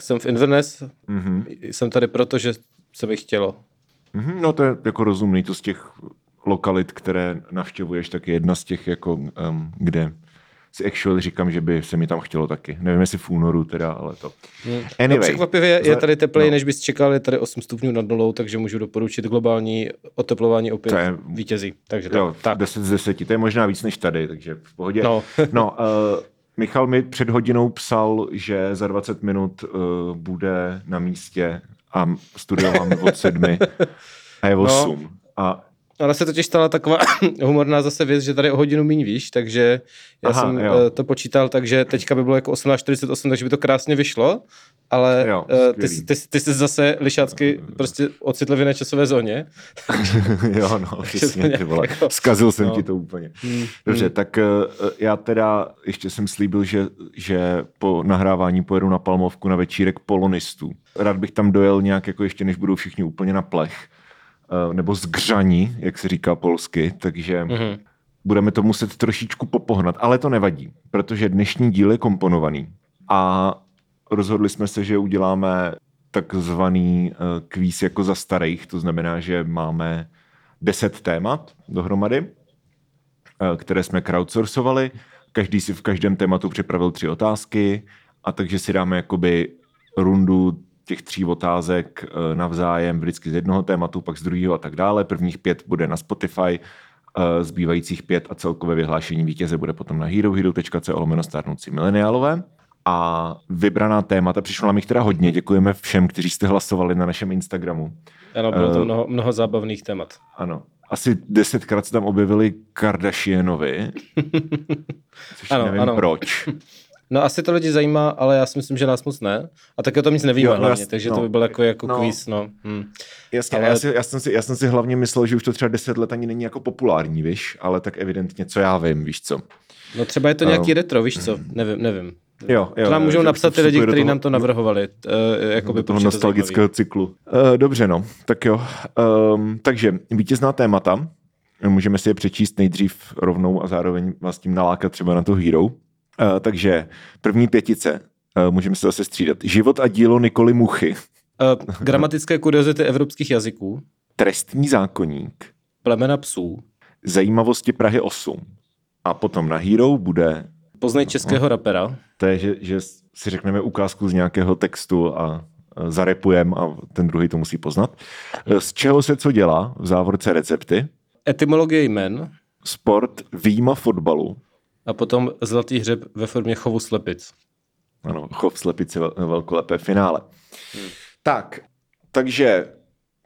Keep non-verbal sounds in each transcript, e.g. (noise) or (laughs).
Jsem v Inverness, mm-hmm. jsem tady proto, že se mi chtělo. Mm-hmm, no to je jako rozumný, to z těch lokalit, které navštěvuješ, tak je jedna z těch, jako, um, kde si actually říkám, že by se mi tam chtělo taky. Nevím, jestli v únoru teda, ale to. Hmm. Anyway, no, překvapivě je tady tepleji, no. než bys čekal, je tady 8 stupňů nad nulou, takže můžu doporučit globální oteplování opět je, vítězí. Takže jo, tak. 10 z 10, to je možná víc než tady, takže v pohodě. No, no uh, (laughs) Michal mi před hodinou psal, že za 20 minut uh, bude na místě a studio máme od sedmi a je 8. No. A Ona se totiž stala taková (coughs) humorná zase věc, že tady o hodinu míň víš, takže já Aha, jsem jo. Eh, to počítal, takže teďka by bylo jako 18.48, takže by to krásně vyšlo, ale jo, uh, ty, ty, ty, ty jsi zase lišácky prostě ocitl v jiné časové zóně. (laughs) jo, no, (laughs) přesně, ty vole. Jako, Zkazil jsem no. ti to úplně. Hmm, Dobře, hmm. tak uh, já teda ještě jsem slíbil, že, že po nahrávání pojedu na Palmovku na večírek polonistů. Rád bych tam dojel nějak jako ještě, než budou všichni úplně na plech Eh, nebo zgřaní, jak se říká polsky, takže mm-hmm. budeme to muset trošičku popohnat, ale to nevadí, protože dnešní díl je komponovaný a rozhodli jsme se, že uděláme takzvaný eh, kvíz jako za starých, to znamená, že máme deset témat dohromady, eh, které jsme crowdsourcovali. Každý si v každém tématu připravil tři otázky a takže si dáme jakoby rundu těch tří otázek eh, navzájem, vždycky z jednoho tématu, pak z druhého a tak dále. Prvních pět bude na Spotify, eh, zbývajících pět a celkové vyhlášení vítěze bude potom na herohero.co lomeno starnoucí mileniálové. A vybraná témata, přišlo nám jich teda hodně, děkujeme všem, kteří jste hlasovali na našem Instagramu. Ano, bylo to mnoho, mnoho zábavných témat. Ano. Asi desetkrát se tam objevili Kardashianovi, (laughs) což ano, nevím ano. proč. (laughs) No asi to lidi zajímá, ale já si myslím, že nás moc ne. A také o tom nic nevíme jo, no, hlavně, takže no, to by bylo jako, jako no, quiz, no. Hm. Jasně, ale... já, si, já, jsem si, já jsem si hlavně myslel, že už to třeba deset let ani není jako populární, víš, ale tak evidentně, co já vím, víš co. No třeba je to nějaký um, retro, víš co, nevím, nevím. Jo, jo, to nám můžou napsat ty lidi, kteří nám to navrhovali. Uh, jako by toho nostalgického cyklu. Uh, dobře, no, tak jo. Um, takže vítězná témata, můžeme si je přečíst nejdřív rovnou a zároveň vás tím nalákat třeba na to Hero. Uh, takže první pětice, uh, můžeme se zase střídat. Život a dílo Nikoli Muchy. Uh, gramatické kuriozity evropských jazyků. Trestní zákonník. Plemena psů. Zajímavosti Prahy 8. A potom na Hero bude... Poznej českého rapera. To je, že, že si řekneme ukázku z nějakého textu a zarepujem a ten druhý to musí poznat. Z čeho se co dělá? V závorce recepty. Etymologie jmen. Sport výjima fotbalu. A potom zlatý hřeb ve formě chovu slepic. Ano, chov slepic je velkolepé finále. Hmm. Tak, takže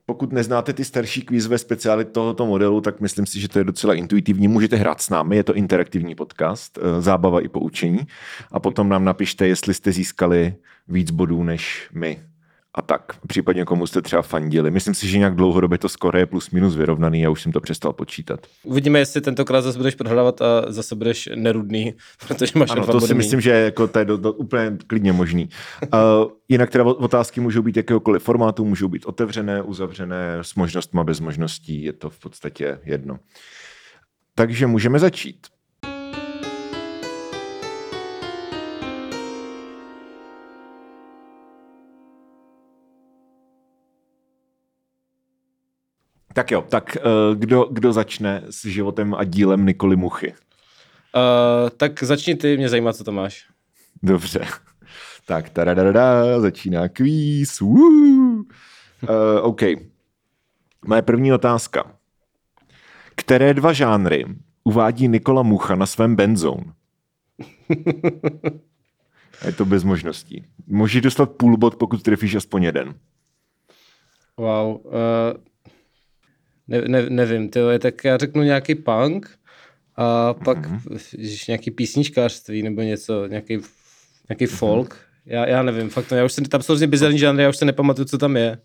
pokud neznáte ty starší kvízové speciály tohoto modelu, tak myslím si, že to je docela intuitivní. Můžete hrát s námi, je to interaktivní podcast, eh, zábava i poučení. A potom nám napište, jestli jste získali víc bodů než my a tak. Případně komu jste třeba fandili. Myslím si, že nějak dlouhodobě to skoro je plus minus vyrovnaný, já už jsem to přestal počítat. Uvidíme, jestli tentokrát zase budeš prohrávat a zase budeš nerudný, (laughs) protože máš ano, to si myslím, že je, jako, to je do, do, úplně klidně možný. uh, jinak teda otázky můžou být jakéhokoliv formátu, můžou být otevřené, uzavřené, s možnostmi, bez možností, je to v podstatě jedno. Takže můžeme začít. Tak jo, tak uh, kdo, kdo začne s životem a dílem Nikoli Muchy? Uh, tak začni ty, mě zajímá, co to máš. Dobře. (laughs) Tak, taradada, začíná kvíz. Uh, OK. Moje první otázka. Které dva žánry uvádí Nikola Mucha na svém benzón? (laughs) Je to bez možností. Můžeš dostat půl bod, pokud trefíš aspoň jeden. Wow. Uh, ne, ne, nevím, tyjo, tak já řeknu nějaký punk a pak mm-hmm. nějaký písničkářství nebo něco, nějaký, nějaký mm-hmm. folk. Já, já nevím, fakt to, já už jsem, tam jsou hrozně bizarní žánry, já už se nepamatuju, co tam je.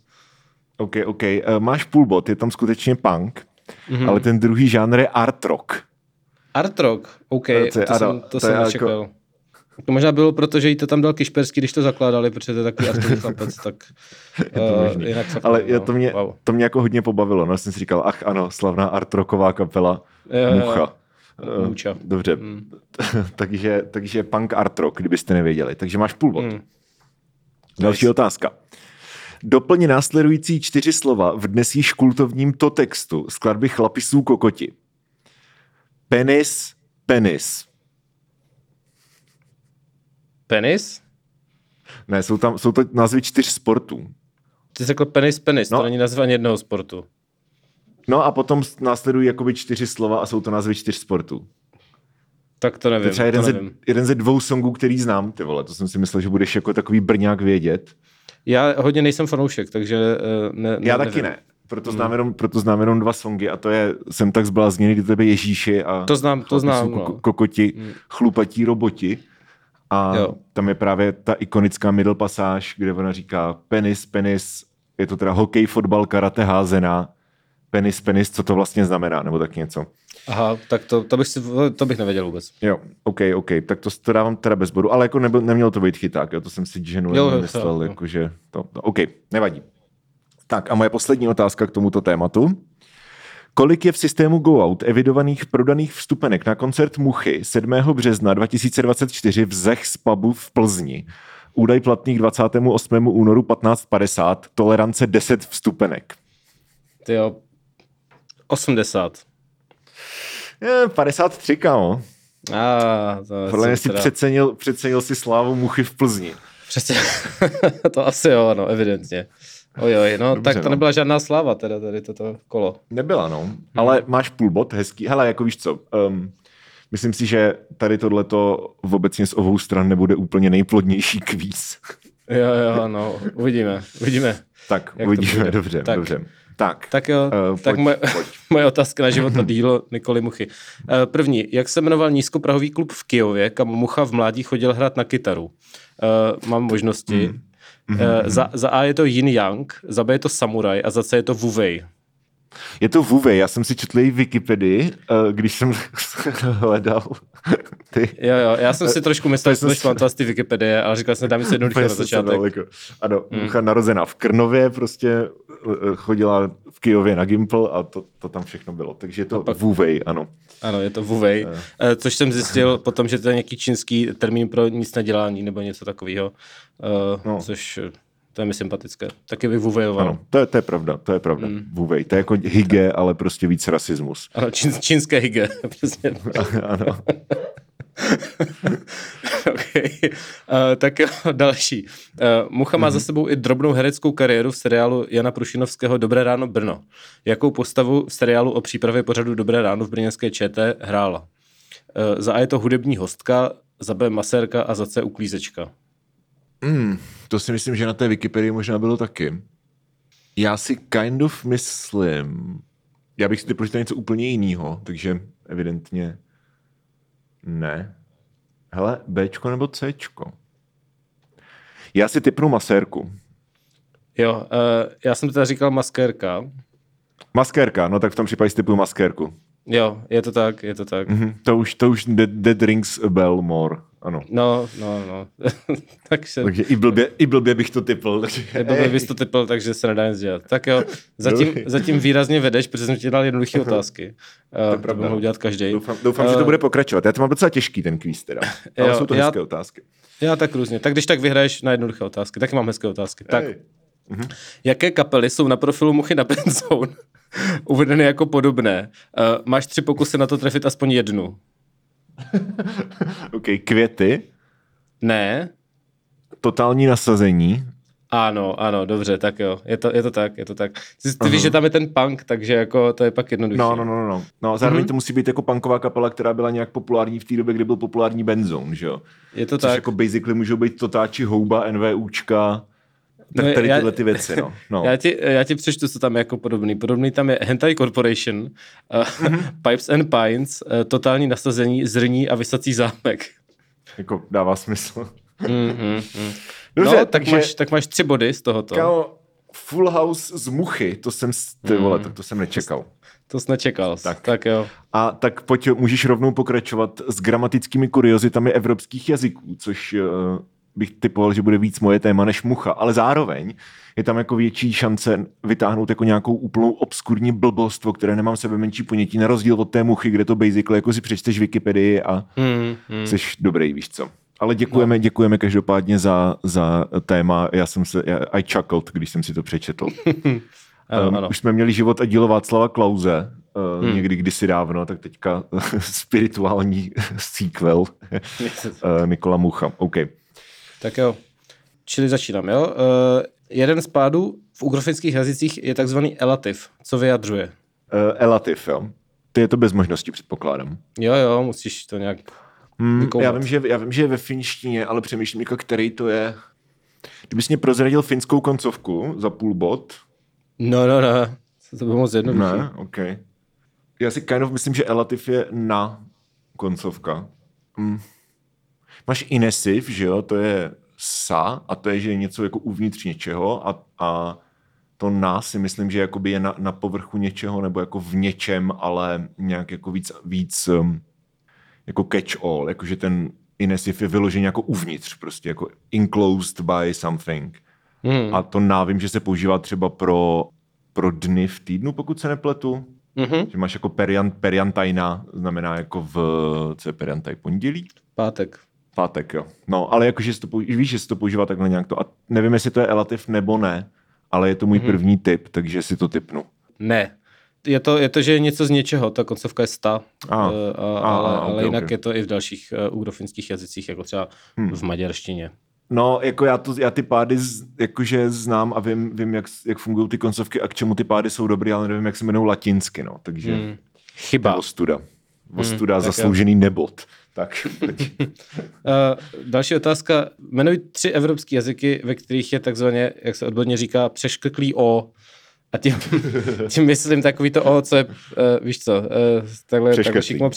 OK, OK. Uh, máš půlbot, je tam skutečně punk, mm-hmm. ale ten druhý žánr je art rock. Art rock, OK, to, to, to jsem, to, to jsem nečekal. Jako, to možná bylo proto, že jí to tam dal Kišperský, když to zakládali, protože to je takový artový chlapec, tak (laughs) uh, jinak fakt, Ale no, to, mě, wow. to mě jako hodně pobavilo, no, jsem si říkal, ach ano, slavná artroková kapela, jo, Mucha. Jo, Mucha. Dobře, hmm. (laughs) takže, takže punk art rock, kdybyste nevěděli. Takže máš půl bod. Hmm. Další nice. otázka. Doplně následující čtyři slova v dnes již kultovním to textu skladby chlapisů kokoti. Penis, penis. Penis? Ne, jsou, tam, jsou to názvy čtyř sportů. Ty jsi řekl penis, penis, no. to není nazva jednoho sportu. No a potom následují jakoby čtyři slova a jsou to názvy čtyř sportů. Tak to nevím. To třeba jeden, to nevím. Ze, jeden ze dvou songů, který znám, ty vole, to jsem si myslel, že budeš jako takový brňák vědět. Já hodně nejsem fanoušek, takže uh, ne, ne, Já nevím. taky ne. Proto znám, hmm. jenom, proto znám jenom dva songy a to je Jsem tak zblázněný do tebe Ježíši a to znám, to znám, no. kokoti, hmm. chlupatí roboti. A jo. tam je právě ta ikonická middle pasáž, kde ona říká penis, penis, je to teda hokej, fotbal, karate, házená, penis, penis, co to vlastně znamená, nebo tak něco. Aha, tak to, to, bych, si, to bych nevěděl vůbec. Jo, OK, OK, tak to, to dávám teda bez bodu, ale jako nebyl, nemělo to být chyták, jo, to jsem si ženu jo, myslel, jo, jako, že to, to, OK, nevadí. Tak a moje poslední otázka k tomuto tématu. Kolik je v systému GoOut evidovaných prodaných vstupenek na koncert Muchy 7. března 2024 v Zech pubu v Plzni? Údaj platných 28. únoru 1550, tolerance 10 vstupenek. Ty jo, 80. Je, 53, kámo. A, to Podle mě si teda... přecenil, přecenil si slávu Muchy v Plzni. Přesně, (laughs) to asi jo, no, evidentně. Ojoj, no Dobře, tak to no. nebyla žádná sláva teda tady toto kolo. Nebyla, no, hmm. ale máš půl bod, hezký. Hele, jako víš co, um, myslím si, že tady tohleto obecně z obou stran nebude úplně nejplodnější kvíz. (laughs) jo, jo, no, uvidíme, uvidíme. Tak, uvidíme, dobře, tak. dobře. Tak, tak jo, uh, tak pojď, moje, pojď. (laughs) moje otázka na život a dílo Nikoli Muchy. Uh, první, jak se jmenoval nízkoprahový klub v Kijově, kam Mucha v mládí chodil hrát na kytaru? Uh, mám možnosti. Mm. Mm-hmm. Za, za A je to Yin Yang, za B je to Samurai a za C je to Wuvei. Je to Vuvej, já jsem si četl její Wikipedii, eh, když jsem (laughs) hledal ty. Jo, jo, já jsem si trošku myslel, že jsem to ty Wikipedie, ale říkal jsem, dám si jednoduché na začátek. Ano, hmm. narozená v Krnově, prostě eh, chodila v Kijově na Gimple a to, to tam všechno bylo. Takže je to pak... Vuvej, ano. Ano, je to Vuvej, uh. což jsem zjistil potom, že to je nějaký čínský termín pro nic nedělání nebo něco takového, no. což to je mi sympatické. Taky bych vuvejoval. Ano, to je, to je pravda, to je pravda. Mm. To je jako hygge, ale prostě víc rasismus. Ano, čín, čínské hygge. (laughs) Přesně. (laughs) ano. (laughs) okay. uh, tak jo, (laughs) další. Uh, Mucha má mm-hmm. za sebou i drobnou hereckou kariéru v seriálu Jana Prušinovského Dobré ráno Brno. Jakou postavu v seriálu o přípravě pořadu Dobré ráno v brněnské ČT hrála? Uh, za A je to hudební hostka, za B masérka a za C uklízečka. Mm, to si myslím, že na té Wikipedii možná bylo taky. Já si kind of myslím, já bych si je něco úplně jiného, takže evidentně ne. Hele, Bčko nebo Cčko? Já si typnu masérku. Jo, uh, já jsem teda říkal maskérka. Maskérka, no tak v tom případě si typnu maskérku. Jo, je to tak, je to tak. Mm-hmm, to už, to už dead, dead rings a bell more ano. No, no, no. (laughs) takže, takže i, blbě, i blbě bych to typl. I blbě bys to typl, takže se nedá nic dělat. Tak jo, zatím, zatím výrazně vedeš, protože jsem ti dal jednoduché otázky. To, uh, to by mohl udělat každý. Doufám, doufám uh, že to bude pokračovat. Já to mám docela těžký, ten kvíz teda. (laughs) Ale jo, jsou to já, hezké otázky. Já tak různě. Tak když tak vyhraješ na jednoduché otázky, tak mám hezké otázky. Tak. Mhm. Jaké kapely jsou na profilu Muchy na Benzone (laughs) uvedeny jako podobné? Uh, máš tři pokusy na to trefit aspoň jednu. (laughs) OK, květy. Ne. Totální nasazení. Ano, ano, dobře, tak jo, je to, je to tak, je to tak. Ty, ty víš, že tam je ten punk, takže jako to je pak jednodušší. No, no, no, no. No, zároveň mm-hmm. to musí být jako punková kapela, která byla nějak populární v té době, kdy byl populární Benzone, že jo? Je to Což tak. jako basically můžou být Totáči Houba, NVUčka, tak no, tady já, tyhle ty věci, no. no. (laughs) Já, ti, já ti přečtu, co tam je jako podobný. Podobný tam je Hentai Corporation, uh, mm-hmm. (laughs) Pipes and Pines, uh, totální nasazení, zrní a vysací zámek. Jako dává smysl. mm-hmm. (laughs) Dobře, no, tak, takže, máš, tak máš tři body z tohoto. Kámo, Full House z Muchy, to jsem, ty vole, mm. to, to jsem nečekal. To jsi nečekal, tak. tak jo. A tak pojď, můžeš rovnou pokračovat s gramatickými kuriozitami evropských jazyků, což uh, bych typoval, že bude víc moje téma než mucha, ale zároveň je tam jako větší šance vytáhnout jako nějakou úplnou obskurní blbost, o které nemám sebe menší ponětí, na rozdíl od té muchy, kde to basically jako si přečteš Wikipedii a mm, mm. jsi dobrý, víš co. Ale děkujeme, no. děkujeme každopádně za, za téma. Já jsem se, I chuckled, když jsem si to přečetl. (laughs) ano, um, ano. Už jsme měli život a dílo Václava Klauze, uh, hmm. někdy kdysi dávno, tak teďka (laughs) spirituální sequel (laughs) uh, Nikola Mucha. OK. Tak jo, čili začínám, jo. Uh, jeden z pádů v ugrofických jazycích je takzvaný elativ. Co vyjadřuje? Uh, elativ, jo. Ty je to bez možnosti, předpokládám. Jo, jo, musíš to nějak Hmm, já, vím, že, já vím, že je ve finštině, ale přemýšlím, jako který to je. Kdybys mě prozradil finskou koncovku za půl bod. No, no, no. To bylo moc jednoduché. Ne, OK. Já si kind of myslím, že elativ je na koncovka. Hmm. Máš inesiv, že jo, to je sa a to je, že je něco jako uvnitř něčeho a, a to na si myslím, že jakoby je na, na povrchu něčeho nebo jako v něčem, ale nějak jako víc, víc um, jako catch-all, jakože ten Inesif je vyložený jako uvnitř, prostě jako enclosed by something. Hmm. A to návím, že se používá třeba pro, pro dny v týdnu, pokud se nepletu. Mm-hmm. Že máš jako periant, periantajna, znamená jako v, co je periantaj, pondělí? Pátek. Pátek, jo. No, ale jakože to používá, víš, že to používá takhle nějak to. A nevím, jestli to je elativ nebo ne, ale je to můj mm-hmm. první tip, takže si to typnu. Ne, je to, je to, že je něco z něčeho, ta koncovka je sta, a, a, a, ale, a, okay, ale jinak okay. je to i v dalších uh, ugrofinských jazycích, jako třeba hmm. v maďarštině. No, jako já, to, já ty pády z, jakože znám a vím, vím jak, jak fungují ty koncovky a k čemu ty pády jsou dobrý, ale nevím, jak se jmenují latinsky, no, takže... Hmm. Chyba. Ostuda. Ostuda, hmm, zasloužený nebot. Tak. uh, (laughs) další otázka. Jmenuj tři evropské jazyky, ve kterých je takzvaně, jak se odborně říká, přešklklý O. A tím, (laughs) tím myslím takový to, o, co je, uh, víš co, uh, takhle, takhle šikmo.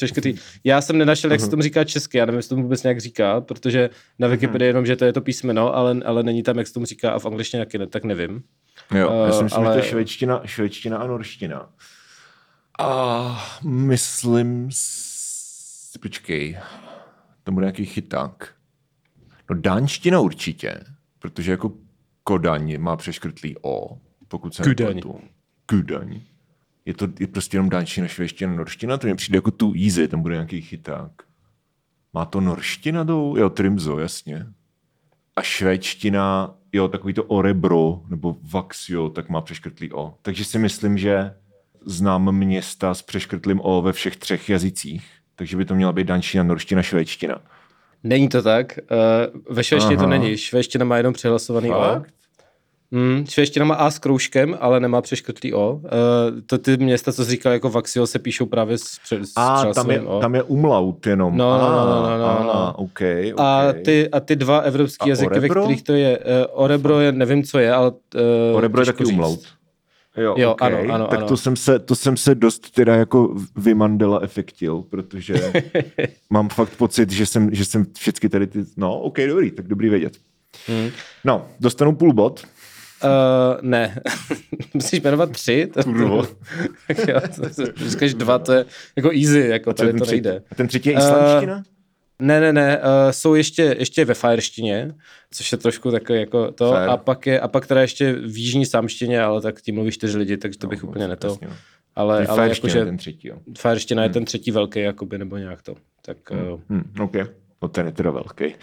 Já jsem nenašel, jak se tomu říká česky, já nevím, jestli tomu vůbec nějak říká, protože na Wikipedii jenom, že to je to písmeno, ale, ale není tam, jak se tomu říká a v angličtině taky ne, tak nevím. Jo, uh, já si myslím, ale... že to je švédština, švédština a norština. A myslím si, počkej, to bude nějaký chyták. No dánština určitě, protože jako Kodaň má přeškrtlý O pokud se Kudaň. Kudaň. Je to je prostě jenom dánština, švédština, norština, to mi přijde jako tu easy, tam bude nějaký chyták. Má to norština do, jo, Trimzo, jasně. A švédština, jo, takový to orebro, nebo vaxio, tak má přeškrtlý O. Takže si myslím, že znám města s přeškrtlým O ve všech třech jazycích. Takže by to měla být danština, norština, švédština. Není to tak. Uh, ve švédštině to není. Švédština má jenom přihlasovaný Fakt? O. Mm, švédština má A s kroužkem, ale nemá přeškrtlý O. Uh, to ty města, co jsi říkal, jako Vaxio, se píšou právě s, s A, tam je, o. tam je umlaut jenom. No, no, no, no, no, no. no. Okay, okay. A, ty, a ty dva evropské jazyky, ve kterých to je, uh, Orebro je, nevím, co je, ale... Uh, Orebro je taky umlaut. Jo, jo okay. ano, ano. Tak ano. To, jsem se, to jsem se dost teda jako vymandela efektil, protože mám fakt pocit, že jsem, že jsem všechny tady ty... No, OK, dobrý, tak dobrý vědět. Hmm. No, dostanu půl bod. Uh, ne. Musíš jmenovat tři? To, to, říkáš dva, to je jako easy, jako tady to nejde. A ten třetí je islamština? Uh, ne, ne, ne, uh, jsou ještě, ještě ve fajerštině, což je trošku takový jako to, Fair. a pak, je, a pak teda ještě v jižní samštině, ale tak tím mluví čtyři lidi, takže to bych no, úplně neto. Jasně, no. Ale, ale jakože, ten třetí, jo. Fajerština hmm. je ten třetí velký, jakoby, nebo nějak to. Tak, hmm. Uh, hmm. Okay. No ten je teda velký.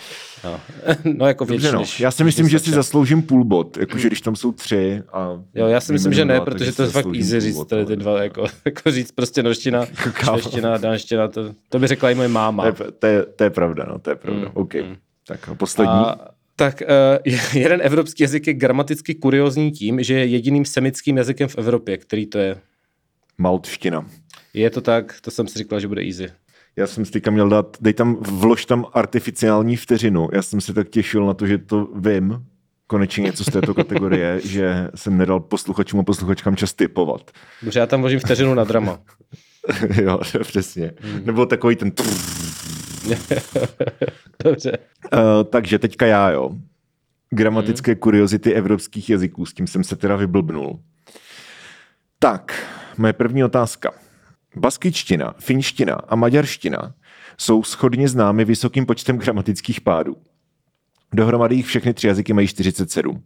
No, (laughs) no jako Dobře, no. Já si myslím, že si zasloužím půl bod, jakože když tam jsou tři a... Jo, já si myslím, že ne, protože to je fakt easy říct tady ty dva, jako, (laughs) jako říct prostě norština, švéština, dánština, to, to by řekla i moje máma. To je, to je, to je pravda, no, to je pravda, mm, OK. Mm. Tak a poslední. A, tak uh, (laughs) jeden evropský jazyk je gramaticky kuriozní tím, že je jediným semickým jazykem v Evropě, který to je? Maltština. Je to tak, to jsem si říkal, že bude easy. Já jsem si teďka měl dát, dej tam, vlož tam artificiální vteřinu. Já jsem se tak těšil na to, že to vím, konečně něco z této kategorie, (laughs) že jsem nedal posluchačům a posluchačkám čas typovat. Dobře, já tam vložím vteřinu na drama. (laughs) jo, (laughs) přesně. Hmm. Nebo takový ten... Dobře. Uh, takže teďka já, jo. Gramatické hmm. kuriozity evropských jazyků, s tím jsem se teda vyblbnul. Tak, moje první otázka. Baskičtina, finština a maďarština jsou schodně známy vysokým počtem gramatických pádů. Dohromady jich všechny tři jazyky mají 47.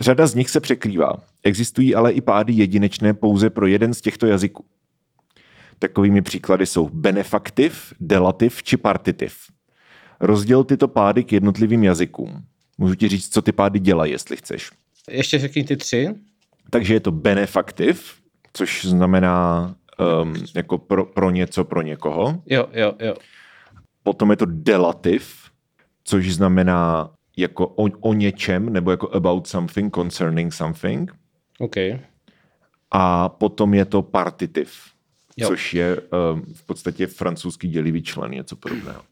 Řada z nich se překrývá, existují ale i pády jedinečné pouze pro jeden z těchto jazyků. Takovými příklady jsou benefaktiv, delativ či partitiv. Rozděl tyto pády k jednotlivým jazykům. Můžu ti říct, co ty pády dělají, jestli chceš. Ještě řekni ty tři. Takže je to benefaktiv, což znamená um, jako pro, pro něco, pro někoho. Jo, jo, jo. Potom je to delativ, což znamená jako o, o něčem, nebo jako about something, concerning something. OK. A potom je to partitiv, jo. což je um, v podstatě francouzský dělivý člen, něco podobného.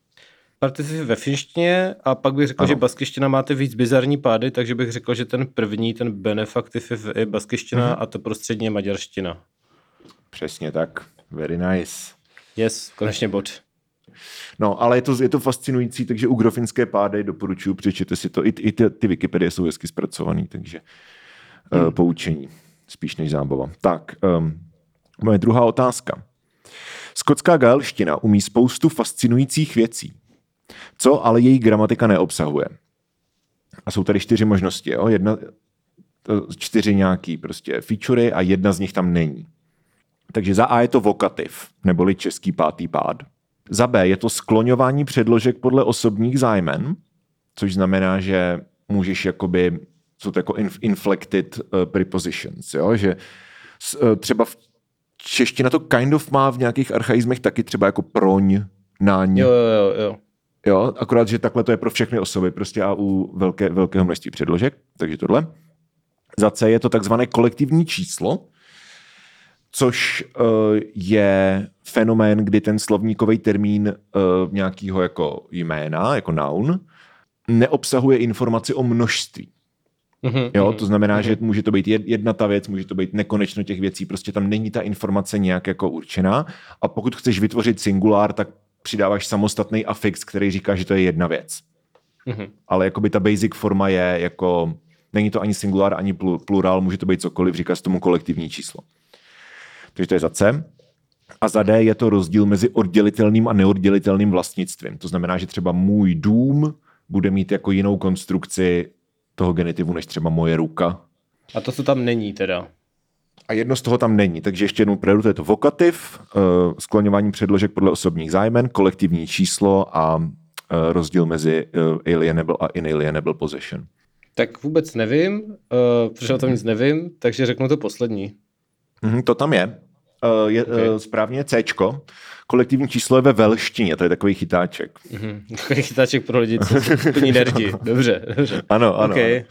Partitiv ve finštině a pak bych řekl, ano. že baskyština máte víc bizarní pády, takže bych řekl, že ten první, ten benefaktiv je baskyština mm-hmm. a to prostřední je maďarština. Přesně tak. Very nice. Yes, konečně bod. No, ale je to, je to fascinující, takže u grofinské pády doporučuji, přečtěte si to. I, i ty, ty Wikipedie jsou hezky zpracovaný, takže hmm. uh, poučení, spíš než zábava. Tak, um, moje druhá otázka. Skotská gaelština umí spoustu fascinujících věcí. Co ale její gramatika neobsahuje? A jsou tady čtyři možnosti. Jo? Jedna, čtyři nějaký prostě featurey a jedna z nich tam není. Takže za A je to vokativ, neboli český pátý pád. Za B je to skloňování předložek podle osobních zájmen, což znamená, že můžeš jakoby, jsou to jako inflected uh, prepositions, jo? že uh, třeba v čeština to kind of má v nějakých archaizmech taky třeba jako proň, náň. Jo, jo, jo. Jo, akorát, že takhle to je pro všechny osoby, prostě a u velké, velkého množství předložek, takže tohle. Za C je to takzvané kolektivní číslo, což uh, je fenomén, kdy ten slovníkový termín uh, nějakého jako jména, jako noun, neobsahuje informaci o množství. Mm-hmm, jo, to znamená, mm-hmm. že může to být jedna ta věc, může to být nekonečno těch věcí, prostě tam není ta informace nějak jako určená a pokud chceš vytvořit singulár, tak přidáváš samostatný afix, který říká, že to je jedna věc. Mm-hmm. Ale jakoby ta basic forma je jako, není to ani singular, ani plural, může to být cokoliv, říká se tomu kolektivní číslo. Takže to je za C. A za D je to rozdíl mezi oddělitelným a neoddělitelným vlastnictvím. To znamená, že třeba můj dům bude mít jako jinou konstrukci toho genitivu než třeba moje ruka. A to, co tam není teda? A jedno z toho tam není, takže ještě jednou predu, to je to vokativ, uh, skloňování předložek podle osobních zájmen, kolektivní číslo a uh, rozdíl mezi uh, alienable a inalienable possession. Tak vůbec nevím, protože o tom nic nevím, takže řeknu to poslední. Mm, to tam je. Uh, je okay. uh, správně C. Kolektivní číslo je ve velštině, to je takový chytáček. Mm-hmm. (laughs) Takový chytáček pro lidi, co jsou (laughs) plní nerdi. Dobře, dobře. Ano, ano. Okay.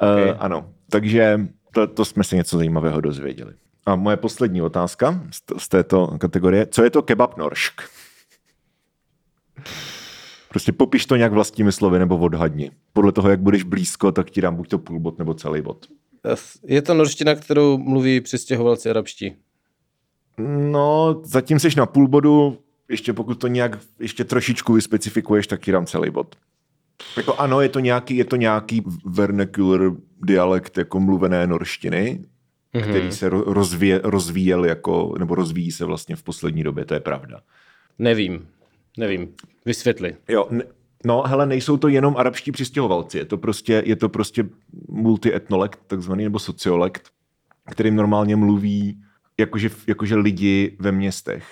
Ano. Uh, okay. ano. Takže to, to jsme si něco zajímavého dozvěděli. A moje poslední otázka z, z této kategorie. Co je to kebab noršk? Prostě popiš to nějak vlastními slovy nebo odhadni. Podle toho, jak budeš blízko, tak ti dám buď to půl bod nebo celý bod. Je to norština, kterou mluví přistěhovalci arabští. No, zatím seš na půl bodu, ještě pokud to nějak ještě trošičku vyspecifikuješ, tak ti dám celý bod. Jako ano, je to nějaký, je to nějaký vernacular dialekt jako mluvené norštiny, mm-hmm. který se rozvíje, rozvíjel jako, nebo rozvíjí se vlastně v poslední době, to je pravda. Nevím, nevím. Vysvětli. Jo, ne, no hele, nejsou to jenom arabští přistěhovalci, je to prostě, je to prostě multietnolekt, takzvaný, nebo sociolekt, kterým normálně mluví jakože, jakože lidi ve městech.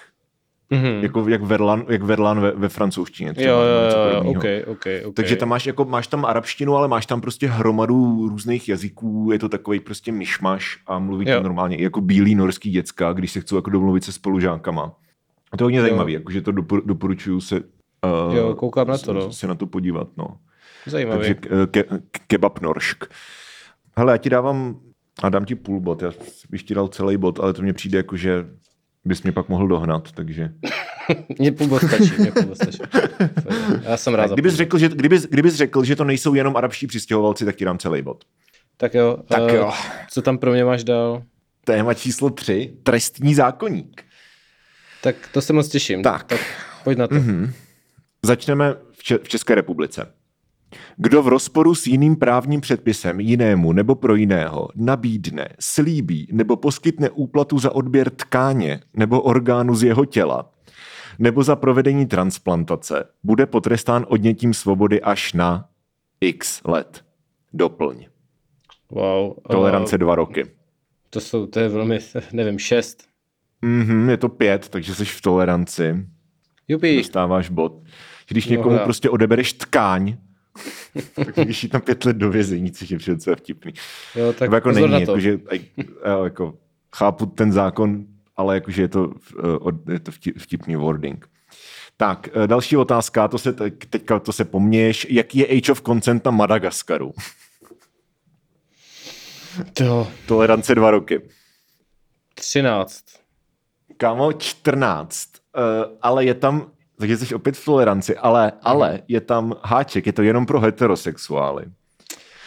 Mm-hmm. Jako, jak Verlan, jak Verlan ve, ve francouzštině. Třeba, jo, jo, jo, okay, okay, okay. Takže tam máš, jako, máš tam arabštinu, ale máš tam prostě hromadu různých jazyků, je to takový prostě myšmaš a mluví tam normálně jako bílý norský děcka, když se chcou jako domluvit se spolužákama. A to je hodně zajímavé, jakože to dopor, doporučuju se uh, jo, koukám na to, no. se na to podívat. No. Zajímavý. Takže eh, ke, kebab noršk. Hele, já ti dávám a dám ti půl bod. Já bych ti dal celý bod, ale to mně přijde jako, že bys mě pak mohl dohnat, takže... (laughs) Mně půl bod stačí, mě půl bod stačí. Já jsem rád kdybys řekl, že, kdybys, kdybys řekl, že to nejsou jenom arabští přistěhovalci, tak ti dám celý bod. Tak jo. Tak uh, jo. Co tam pro mě máš dál? Téma číslo tři. Trestní zákonník. Tak to se moc těším. Tak. tak pojď na to. Mm-hmm. Začneme v České republice. Kdo v rozporu s jiným právním předpisem jinému nebo pro jiného nabídne, slíbí nebo poskytne úplatu za odběr tkáně nebo orgánu z jeho těla nebo za provedení transplantace, bude potrestán odnětím svobody až na x let. Doplň. Wow. Tolerance uh, dva roky. To jsou, to je velmi, (laughs) nevím, šest. Mhm, je to pět, takže jsi v toleranci. Jupi. Dostáváš bod. Když někomu no, prostě odebereš tkáň, (laughs) tak jít tam pět let do vězení, což je přece vtipný. Jo, tak jako není, jako, že, jo, jako, chápu ten zákon, ale jakože je to, eh, je to vtipný wording. Tak, eh, další otázka, to se teďka to se poměš. Jaký je Age of Consent na Madagaskaru? To. Tolerance dva roky. 13. Kámo, 14. Uh, ale je tam, takže jsi opět v toleranci, ale, ale mhm. je tam háček, je to jenom pro heterosexuály.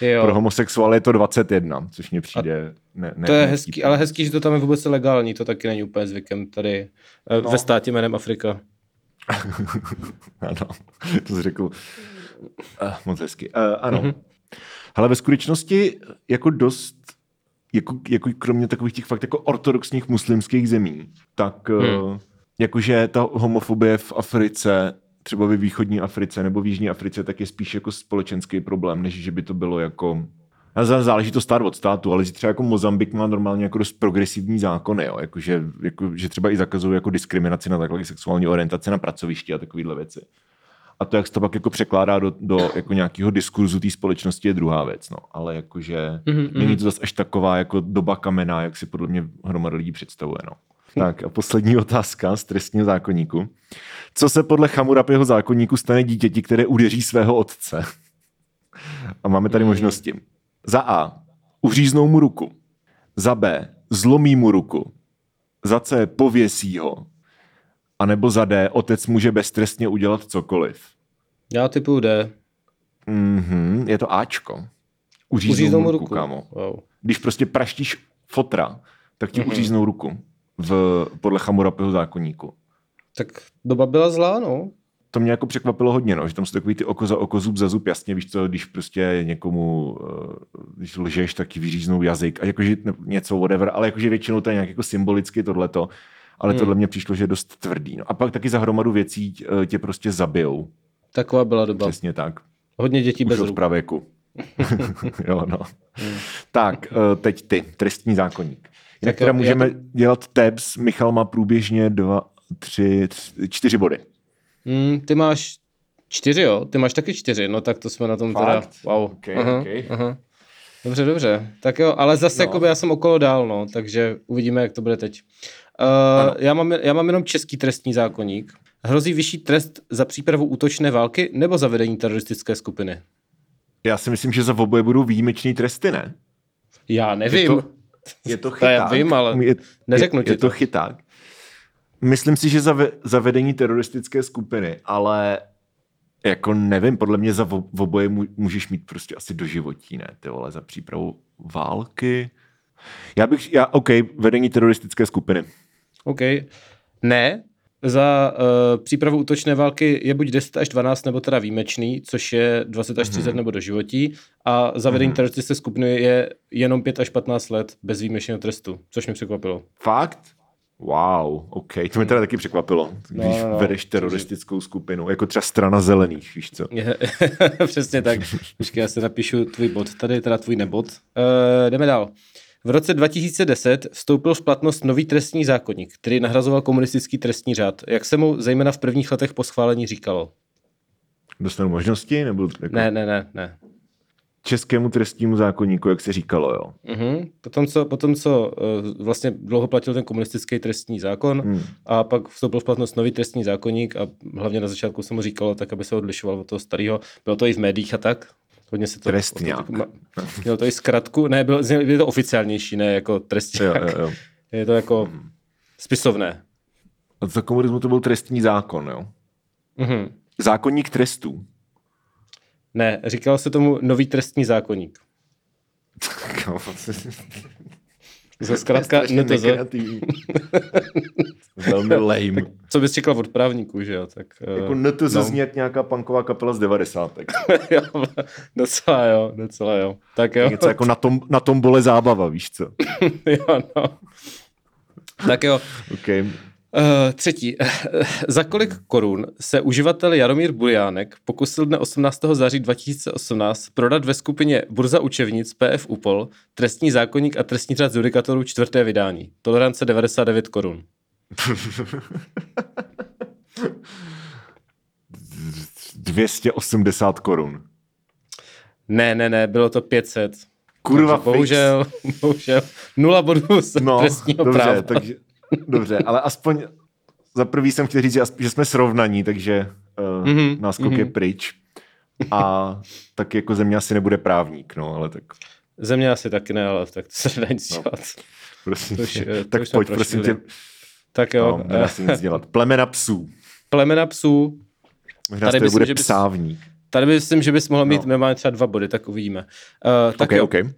Jo. Pro homosexuály je to 21, což mě přijde... Ne, ne, to je hezký, ale hezký, že to tam je vůbec legální, to taky není úplně zvykem tady eh, no. ve státě jménem Afrika. (laughs) ano, to jsi řekl uh, moc hezky. Uh, ano. Mm-hmm. Ale ve skutečnosti jako dost, jako, jako kromě takových těch fakt jako ortodoxních muslimských zemí, tak hmm. uh, jakože ta homofobie v Africe, třeba ve východní Africe nebo v jižní Africe, tak je spíš jako společenský problém, než že by to bylo jako záleží to stát od státu, ale že třeba jako Mozambik má normálně jako dost progresivní zákony, jo? Jako, že, jako, že třeba i zakazují jako diskriminaci na takové sexuální orientace na pracovišti a takovéhle věci. A to, jak se to pak jako překládá do, do jako nějakého diskurzu té společnosti, je druhá věc. No. Ale jakože mm-hmm. není to zase až taková jako doba kamena, jak si podle mě hromada lidí představuje. No. Tak a poslední otázka z trestního zákonníku. Co se podle Chamurapiho zákonníku stane dítěti, které udeří svého otce? A máme tady mm. možnosti. Za A. Uříznou mu ruku. Za B. Zlomí mu ruku. Za C. Pověsí ho. A nebo za D. Otec může beztrestně udělat cokoliv. Já typu D. Mhm, je to Ačko. Uříznou, uříznou mu ruku, ruku. kámo. Wow. Když prostě praštíš fotra, tak ti mm-hmm. uříznou ruku v, podle Chamurapiho zákonníku. Tak doba byla zlá, no to mě jako překvapilo hodně, no, že tam jsou takový ty oko za oko, zub za zub, jasně, víš co, když prostě někomu, eh, když lžeš, tak ti vyříznou jazyk a jakože něco, whatever, ale jakože většinou to je nějak jako symbolicky tohleto, ale hmm. tohle mě přišlo, že je dost tvrdý. No. A pak taky za hromadu věcí eh, tě prostě zabijou. Taková byla doba. Přesně tak. Hodně dětí Už bez od pravěku. (laughs) (laughs) jo, no. Hmm. Tak, eh, teď ty, trestní zákonník. Jinak teda můžeme to... dělat tabs. Michal má průběžně dva, tři, tři čtyři body. Mm, ty máš čtyři, jo? Ty máš taky čtyři, no tak to jsme na tom Fakt? teda, wow. Okay, aha, okay. Aha. Dobře, dobře. Tak jo, ale zase no. jakoby já jsem okolo dál, no, takže uvidíme, jak to bude teď. Uh, já, mám, já mám jenom český trestní zákonník. Hrozí vyšší trest za přípravu útočné války nebo za vedení teroristické skupiny? Já si myslím, že za oboje budou výjimečný tresty, ne? Já nevím. Je to, je to (laughs) chyták. já vím, ale je, neřeknu je, ti je to. to chyták. Myslím si, že za zavedení teroristické skupiny, ale jako nevím, podle mě za oboje můžeš mít prostě asi doživotí, ne, ty vole, za přípravu války. Já bych, já, OK, vedení teroristické skupiny. OK. Ne, za uh, přípravu útočné války je buď 10 až 12 nebo teda výjimečný, což je 20 až 30 mm-hmm. nebo doživotí a za vedení mm-hmm. teroristické skupiny je jenom 5 až 15 let bez výjimečného trestu, což mě překvapilo. Fakt? Wow, OK, to mě teda taky překvapilo, když no, no, vedeš teroristickou skupinu, jako třeba strana zelených, víš co? (laughs) Přesně tak. Počkej, já si napíšu tvůj bod tady, teda tvůj nebod. Uh, jdeme dál. V roce 2010 vstoupil v platnost nový trestní zákonník, který nahrazoval komunistický trestní řád. Jak se mu zejména v prvních letech po schválení říkalo? Dostanu možnosti? Nebo jako... Ne, ne, ne, ne českému trestnímu zákonníku, jak se říkalo, jo. Mm-hmm. Potom, co, potom, co uh, vlastně dlouho platil ten komunistický trestní zákon mm. a pak vstoupil v platnost nový trestní zákonník a hlavně na začátku se mu říkalo tak, aby se odlišoval od toho starého. Bylo to i v médiích a tak. Hodně se to... Trestňák. Mělo to i zkratku. Ne, bylo, bylo to oficiálnější, ne jako trestňák. Jo, jo, jo. Je to jako mm. spisovné. A za komunismu to byl trestní zákon, jo? Mm-hmm. Zákonník trestů. Ne, říkal se tomu nový trestní zákonník. (laughs) Za zkrátka NTZ. Velmi (laughs) lame. Co bys čekal od právníků, že jo? Tak, jako NTZ no. jak nějaká punková kapela z 90. (laughs) jo, docela jo, docela jo. Tak jo. Něco jako na tom, na tom bole zábava, víš co? (laughs) jo, no. Tak jo. Okay. Uh, třetí. (laughs) Za kolik korun se uživatel Jaromír Buliánek pokusil dne 18. září 2018 prodat ve skupině Burza učevnic PF UPOL trestní zákonník a trestní řád judikatorů čtvrté vydání. Tolerance 99 korun. (laughs) 280 korun. Ne, ne, ne, bylo to 500. Kurva, takže bohužel, (laughs) bohužel, nula bodů z no, trestního dobře, práva. Takže, dobře, ale aspoň za prvý jsem chtěl říct, že, jsme srovnaní, takže uh, mm-hmm, náskok mm-hmm. je mhm. pryč. A tak jako země asi nebude právník, no, ale tak... Země asi taky ne, ale tak to se nedá nic no. dělat. Prosím to už. To tak pojď, prosím tě. Tak jo. No, nedá se nic dělat. Plemena psů. Plemena psů. Možná tady bude že bys, psávník. Tady myslím, že bys mohl mít no. minimálně třeba dva body, tak uvidíme. Uh, tak okay, jo. Okay. Uh,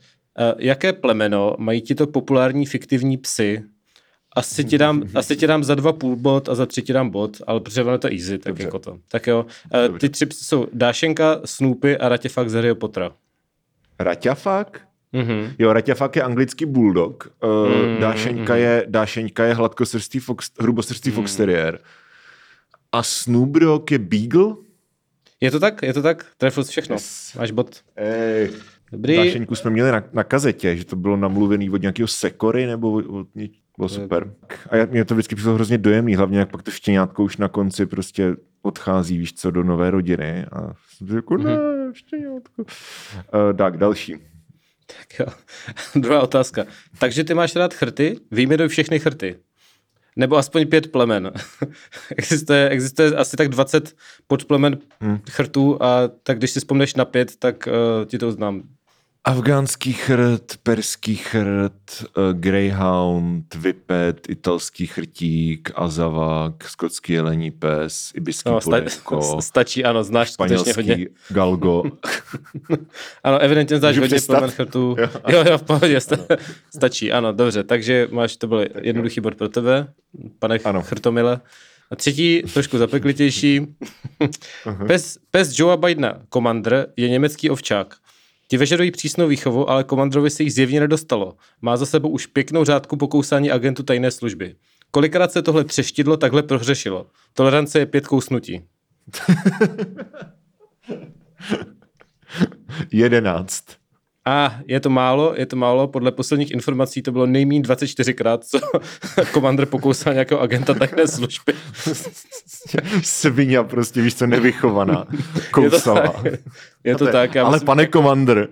jaké plemeno mají ti to populární fiktivní psy, asi ti, dám, asi ti dám za dva půl bod a za tři ti dám bod, ale protože ono je to easy, tak Dobře. jako to. Tak jo, uh, ty tři jsou Dášenka, Snoopy a Ratěfak z Harryho Pottera. Raťafak? Mm-hmm. Jo, Raťafak je anglický bulldog, uh, mm-hmm. Dášeňka, je, Dášeňka je hladkosrstý fox, hrubosrstý mm. fox terrier a Snoop Dogg je beagle? Je to tak, je to tak, trefil všechno, yes. máš bod. Ej. Dobrý. Dášeňku jsme měli na, na kazetě, že to bylo namluvený od nějakého sekory nebo od, od bylo super. A já, mě to vždycky přišlo hrozně dojemný, hlavně jak pak to štěňátko už na konci prostě odchází, víš co, do nové rodiny. A jsem si jako, ne, mm-hmm. štěňátko. Uh, tak, další. Tak jo. (laughs) Druhá otázka. Takže ty máš rád chrty? Vyjmenuj všechny chrty. Nebo aspoň pět plemen. (laughs) existuje, existuje asi tak 20 podplemen hmm. chrtů a tak když si vzpomneš na pět, tak uh, ti to uznám. Afgánský chrt, perský chrt, uh, greyhound, vipet, italský chrtík, azavák, skotský jelení pes, ibiský no, podenko. Sta- (laughs) stačí, ano, znáš skutečně hodně. galgo. (laughs) ano, evidentně znáš hodně plemen chrtů. Jo, (laughs) jo, jo, v pohodě, sta- stačí, ano, dobře. Takže máš, to byl jednoduchý bod pro tebe, pane ano. Chrtomile. A třetí, trošku zapeklitější. pes, pes Joea Bidena, Commander, je německý ovčák. Ti vyžadují přísnou výchovu, ale komandrovi se jich zjevně nedostalo. Má za sebou už pěknou řádku pokousání agentu tajné služby. Kolikrát se tohle třeštidlo takhle prohřešilo? Tolerance je pět kousnutí. (laughs) Jedenáct. A je to málo, je to málo. Podle posledních informací to bylo nejméně 24krát, co (laughs) komandr pokousal nějakého agenta tajné služby. (laughs) Svině prostě, víš co, nevychovaná. Kousala. (laughs) Je to tak. Je to tak ale myslím, pane komandr.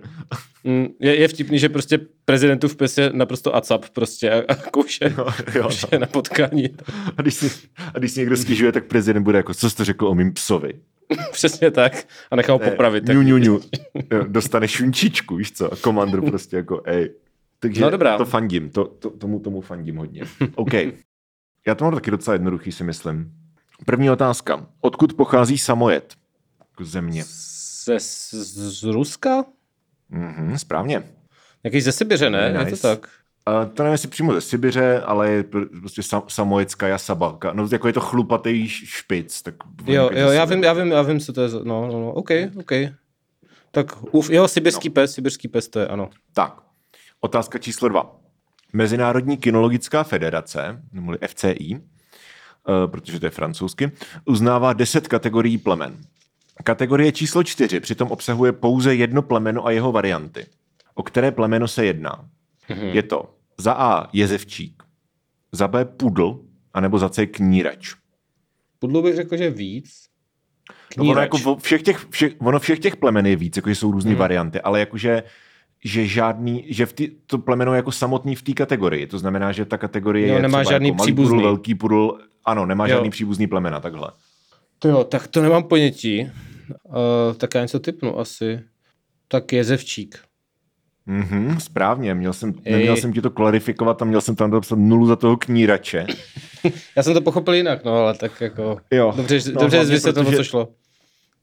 Mm, je, je vtipný, že prostě prezidentův pes je naprosto acap prostě a, a kouše, jo, jo, kouše no. na potkání. A když, si, a když si někdo stěžuje, tak prezident bude jako, co jste řekl o mým psovi? (laughs) Přesně tak. A nechal ho popravit. Ňu, ňu, ňu. (laughs) Dostane šunčičku, víš co? A komandr prostě jako, ej. Takže no, dobrá. to fandím, to, to, tomu, tomu fandím hodně. (laughs) OK. Já to mám taky docela jednoduchý, si myslím. První otázka. Odkud pochází samojet? Jako země. Ze, z, z Ruska? Mhm, správně. Jaký ze Sibiře, ne? Nice. Je to tak? Uh, to nevím, jestli přímo ze Sibiře, ale je prostě sam, samojecká jasabalka. No, jako je to chlupatý špic. Tak jo, jo, já vím, já vím, já vím, co to je. No, no, no, OK, OK. Tak uf, jo, sibirský no. pes, sibirský pes to je, ano. Tak, otázka číslo dva. Mezinárodní kinologická federace, nebo FCI, uh, protože to je francouzsky, uznává 10 kategorií plemen. Kategorie číslo čtyři přitom obsahuje pouze jedno plemeno a jeho varianty. O které plemeno se jedná? Mm-hmm. Je to za A jezevčík, za B pudl, anebo za C knírač. Pudlu bych řekl, že víc. No ono, jako všech těch, všech, ono všech těch plemen je víc, jakože jsou různé hmm. varianty, ale jakože že žádný, že v tý, to plemeno je jako samotný v té kategorii. To znamená, že ta kategorie jo, je nemá žádný jako příbuzný. Pudl, velký pudl, ano, nemá jo. žádný příbuzný plemena, takhle. To jo, tak to nemám ponětí. Uh, tak já něco typnu asi. Tak jezevčík. Mhm, správně, měl jsem, neměl jsem ti to klarifikovat a měl jsem tam dopsat nulu za toho knírače. (laughs) Já jsem to pochopil jinak, no, ale tak jako... Jo. Dobře, no, dobře jsi vysvětlil, co šlo.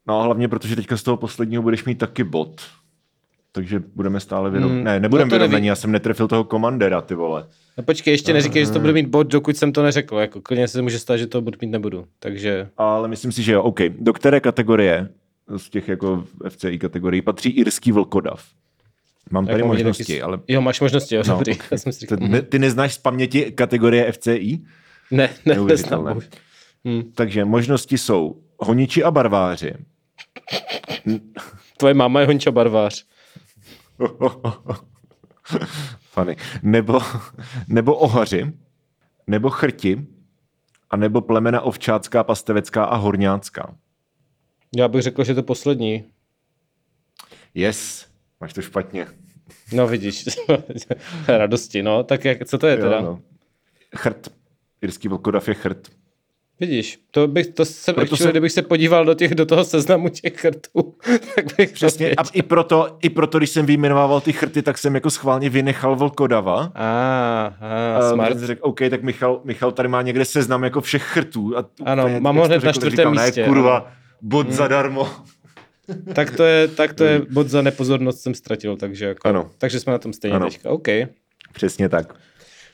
No, hlavně protože teďka z toho posledního budeš mít taky bod. Takže budeme stále vyrovnaní. Hmm. Ne, nebudeme no vyrovnaní, já jsem netrefil toho komandera, ty vole. No počkej, ještě neříkej, že to bude mít bod, dokud jsem to neřekl. Jako klidně se může stát, že to bod mít nebudu. Takže... Ale myslím si, že jo, OK. Do které kategorie z těch jako FCI kategorií patří irský vlkodav? Mám tady možnosti, taky... ale... Jo, máš možnosti, jo, no, dobrý. (laughs) Okay. jsem si ty, ty neznáš z paměti kategorie FCI? Ne, ne, neznám. Hmm. Takže možnosti jsou honiči a barváři. Tvoje máma je honič a barvář. (laughs) Funny. Nebo, nebo ohaři, nebo chrti, a nebo plemena ovčácká, pastevecká a horňácká. Já bych řekl, že to poslední. Yes, máš to špatně. No vidíš, (laughs) radosti, no. Tak jak, co to je teda? Jo, no. Chrt. Irský vlkodav je chrt. Vidíš, to bych, to jsem, proto actually, se... kdybych se podíval do, těch, do toho seznamu těch chrtů, (laughs) tak bych Přesně, a i proto, i proto, když jsem vyjmenovával ty chrty, tak jsem jako schválně vynechal Vlkodava. A, a smart. A řekl, OK, tak Michal, Michal tady má někde seznam jako všech chrtů. A ano, mám ho hned na čtvrtém místě. Ne, kurva, bod hmm. zadarmo. Tak to je, tak to je bod za nepozornost jsem ztratil, takže jako, ano. takže jsme na tom stejně ano. teďka, OK. Přesně tak. Tak,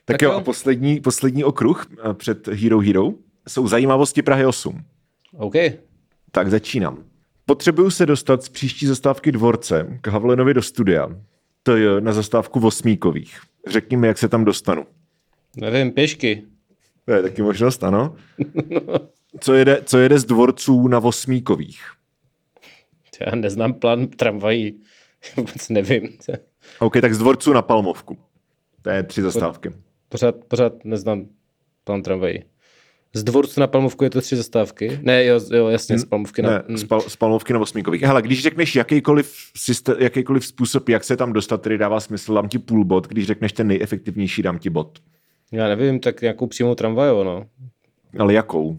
tak jo, jo, a poslední, poslední okruh eh, před Hero Hero jsou zajímavosti Prahy 8. OK. Tak začínám. Potřebuju se dostat z příští zastávky dvorce k Havlenovi do studia. To je na zastávku Vosmíkových. Řekni mi, jak se tam dostanu. Nevím, pěšky. To je taky možnost, ano. (laughs) Co jede, co jede z dvorců na Vosmíkových? (laughs) Já neznám plán tramvají. (laughs) Vůbec nevím. OK, tak z dvorců na Palmovku. To je tři zastávky. Pořád, pořád neznám plán tramvají. Z dvorcu na Palmovku je to tři zastávky? Ne, jo, jo jasně, z Palmovky na... Ne, z, pal, z Palmovky na Osmíkových. Hele, když řekneš jakýkoliv, systém, jakýkoliv způsob, jak se tam dostat, který dává smysl, dám ti půl bod, když řekneš ten nejefektivnější, dám ti bod. Já nevím, tak nějakou přímou tramvajovou, no. Ale jakou?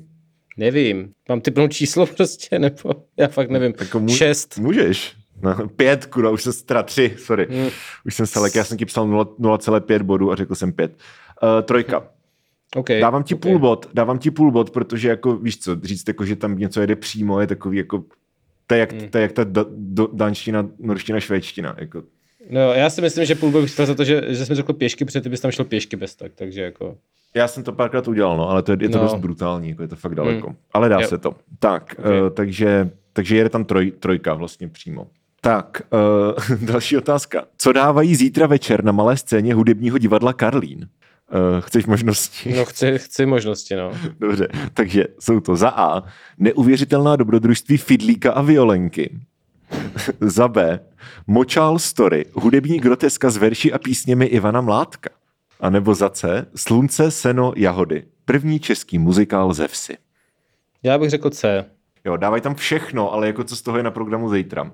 Nevím. Mám typnout číslo (laughs) prostě, nebo já fakt nevím. Jako můž, Šest. Můžeš. No, pět, kurva, už jsem teda tři, sorry. Hmm. Už jsem se, já jsem ti psal 0,5 bodů a řekl jsem pět. Uh, trojka. Okay, dávám ti okay. půl bod, dávám ti půl bod, protože jako, víš co, říct jako, že tam něco jede přímo, je takový jako, to je jak, hmm. to je jak ta da, do, danština, norština, švédština, jako. No, já si myslím, že půl bod bych za to, že, že jsme řekl pěšky, protože ty bys tam šel pěšky bez tak, takže jako... Já jsem to párkrát udělal, no, ale to je, je to no. dost brutální, jako je to fakt daleko. Hmm. Ale dá jo. se to. Tak, okay. uh, takže, takže jede tam troj, trojka vlastně přímo. Tak, uh, (laughs) další otázka. Co dávají zítra večer na malé scéně hudebního divadla Karlín? Uh, chceš možnosti? No chci, chci možnosti, no. (laughs) Dobře, takže jsou to za A. Neuvěřitelná dobrodružství Fidlíka a Violenky. (laughs) za B. Močál story. Hudební groteska s verši a písněmi Ivana Mládka. A nebo za C. Slunce, seno, jahody. První český muzikál ze vsi. Já bych řekl C. Jo, dávaj tam všechno, ale jako co z toho je na programu zítra. Uh,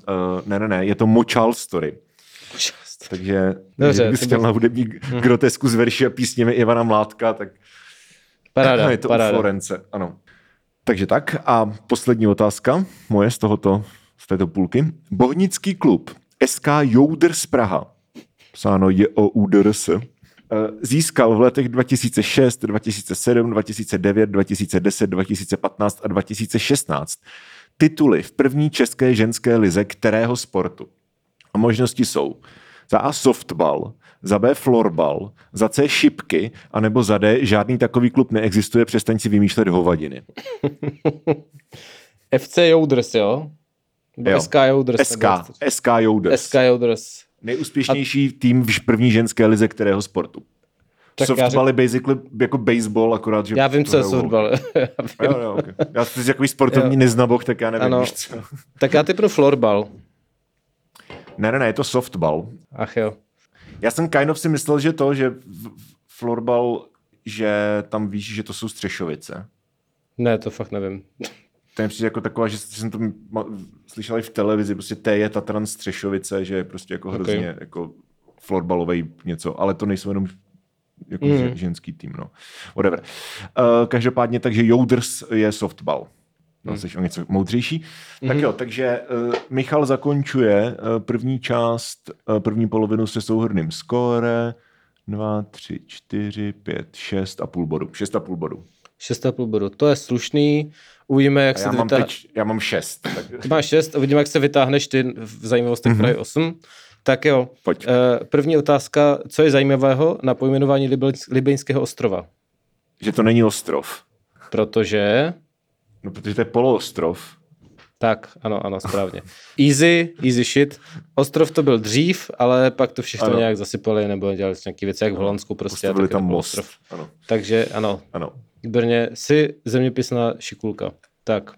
ne, ne, ne, je to Močál story. Takže Dobře, kdyby chtěl na hudební hmm. grotesku z verši a písněmi Ivana Mládka, tak paráda, (laughs) je to paráda. u Florence. Ano. Takže tak a poslední otázka moje z tohoto, z této půlky. Bohnický klub SK Joudr z Praha, psáno je o UDRS, získal v letech 2006, 2007, 2009, 2010, 2015 a 2016 tituly v první české ženské lize kterého sportu. A možnosti jsou za A softball, za B florbal, za C šipky, anebo za D žádný takový klub neexistuje, přestaň si vymýšlet hovadiny. (laughs) FC Jouders, jo? jo. SK Jouders. SK, SK Jouders. SK Jouders. Nejúspěšnější A... tým v první ženské lize kterého sportu. Tak Softball je basically jako baseball, akorát, že... Já vím, co je softball. (laughs) já, jo, jo, okay. já jsi takový sportovní neznabok, tak já nevím, ano. víš co. (laughs) tak já typnu florbal. Ne, ne, ne, je to softball. Ach jo. Já jsem kind of si myslel, že to, že florbal, že tam víš, že to jsou střešovice. Ne, to fakt nevím. To je přijde jako taková, že jsem to slyšel i v televizi, prostě T je Tatran Střešovice, že je prostě jako hrozně okay. jako florbalový něco, ale to nejsou jenom jako mm. ženský tým, no. Whatever. Uh, každopádně, takže Jouders je softball. No, hmm. jsi o něco moudřejší. Mm-hmm. Tak jo, takže uh, Michal zakončuje uh, první část, uh, první polovinu se souhrným skóre. 2, 3, 4, 5, 6 a půl bodu. 6 a půl bodu. 6 a půl bodu. To je slušný. Uvidíme, jak a se já mám vytáh... teď, Já mám 6. Tak... Máš 6, uvidíme, jak se vytáhneš ty v zajímavostech mm-hmm. Prahy 8. Tak jo. Pojď. Uh, první otázka. Co je zajímavého na pojmenování Libeňského ostrova? Že to není ostrov. Protože... No, protože to je poloostrov. Tak, ano, ano, správně. Easy, easy shit. Ostrov to byl dřív, ale pak to všechno ano. nějak zasypali nebo dělali nějaké věci, jak v Holandsku prostě. Postavili tam most. Ostrov. Ano. Takže ano. ano. Brně si zeměpisná šikulka. Tak.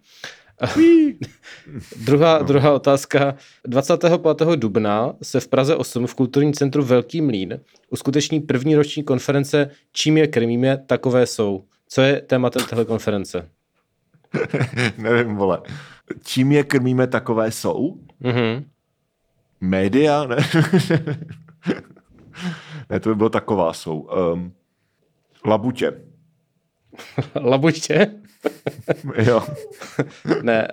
(laughs) druhá, no. druhá otázka. 25. dubna se v Praze 8 v kulturním centru Velký mlín uskuteční první roční konference Čím je krmíme, takové jsou. Co je tématem téhle konference? (laughs) Nevím, vole. Čím je krmíme, takové jsou? Mm-hmm. Média? Ne? (laughs) ne, to by bylo taková jsou. Um, labutě. (laughs) labutě? (laughs) jo. ne,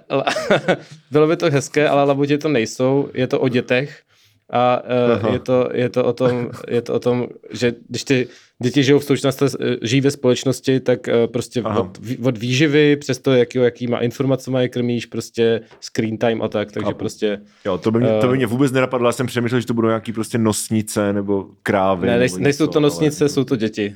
bylo by to hezké, ale labutě to nejsou. Je to o dětech a uh, je, to, je, to o tom, je to o tom, že když ty děti žijou v současnosti, žijí ve společnosti, tak uh, prostě od, od výživy přes to, jaký, jaký má informace mají krmíš, prostě screen time a tak, takže a, prostě... Jo, to by, mě, to by mě vůbec nenapadlo, já jsem přemýšlel, že to budou nějaký prostě nosnice nebo krávy. Ne, nebo nejsou to nosnice, ale... jsou to děti.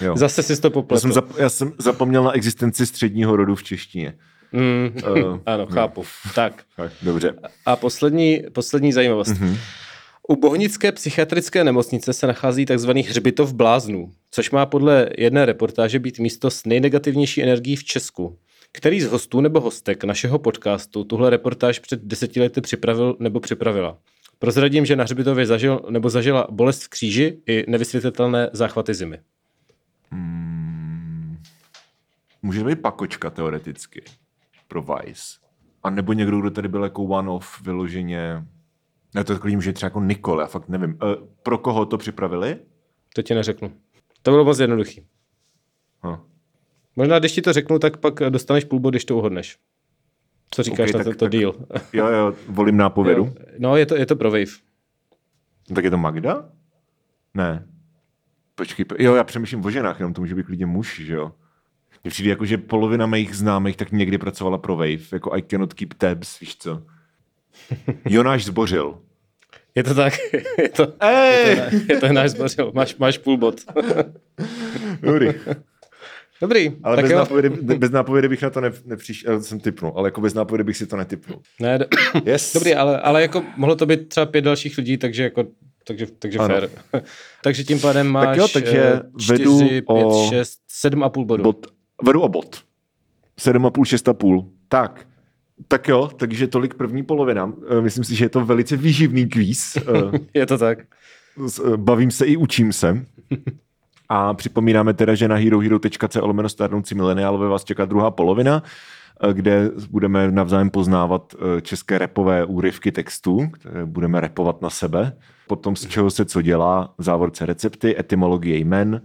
jo. (laughs) Zase si to popletl. Já jsem, zap, já jsem zapomněl na existenci středního rodu v češtině. Mm, uh, (laughs) ano, chápu. No. Tak. Dobře. A poslední, poslední zajímavost. Mm-hmm. U Bohnické psychiatrické nemocnice se nachází tzv. hřbitov bláznů, což má podle jedné reportáže být místo s nejnegativnější energií v Česku. Který z hostů nebo hostek našeho podcastu tuhle reportáž před deseti lety připravil nebo připravila? Prozradím, že na hřbitově zažil nebo zažila bolest v kříži i nevysvětlitelné záchvaty zimy. Hmm. Může být pakočka teoreticky pro Vice. A nebo někdo, kdo tady byl jako one-off vyloženě já to takovým, že třeba jako Nikol, já fakt nevím. E, pro koho to připravili? To ti neřeknu. To bylo moc jednoduchý. Huh. Možná, když ti to řeknu, tak pak dostaneš půl bod, když to uhodneš. Co říkáš okay, na tento díl? Jo, jo, volím nápovědu. Jo. No, je to, je to pro Wave. Tak je to Magda? Ne. Počkej, jo, já přemýšlím o ženách, jenom to může být klidně muž, že jo? Mně přijde jako, že polovina mých známých tak někdy pracovala pro Wave, jako I cannot keep tabs, víš co? (laughs) Jonáš zbořil. Je to tak. (laughs) Je to, je to, je to náš zbořil. Máš, máš půl bod. (laughs) Dobrý. Dobrý. Ale bez, nápovědy, bez nápovědy bych na to ne, nepřišel, jsem typnul, ale jako bez nápovědy bych si to netypnul. Ne, do, (coughs) yes. Dobrý, ale, ale jako mohlo to být třeba pět dalších lidí, takže jako takže, takže fair. takže tím pádem máš tak jo, takže 4, vedu 5, o 6, 7 a půl bodu. Bod, vedu o bod. 7 a půl, 6 a půl. Tak, tak jo, takže tolik první polovina. Eh, myslím si, že je to velice výživný kvíz. Eh, (laughs) je to tak. Eh, bavím se i učím se. A připomínáme teda, že na herohero.co lomeno stárnoucí mileniálové vás čeká druhá polovina, kde budeme navzájem poznávat české repové úryvky textů, které budeme repovat na sebe. Potom z čeho se co dělá, závorce recepty, etymologie jmen,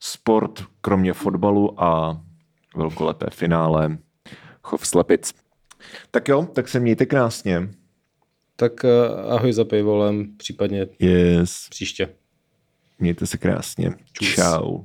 sport, kromě fotbalu a velkolepé finále chov slepic. Tak jo, tak se mějte krásně. Tak uh, ahoj za pejvolem, případně yes. příště. Mějte se krásně. Čus. Čau.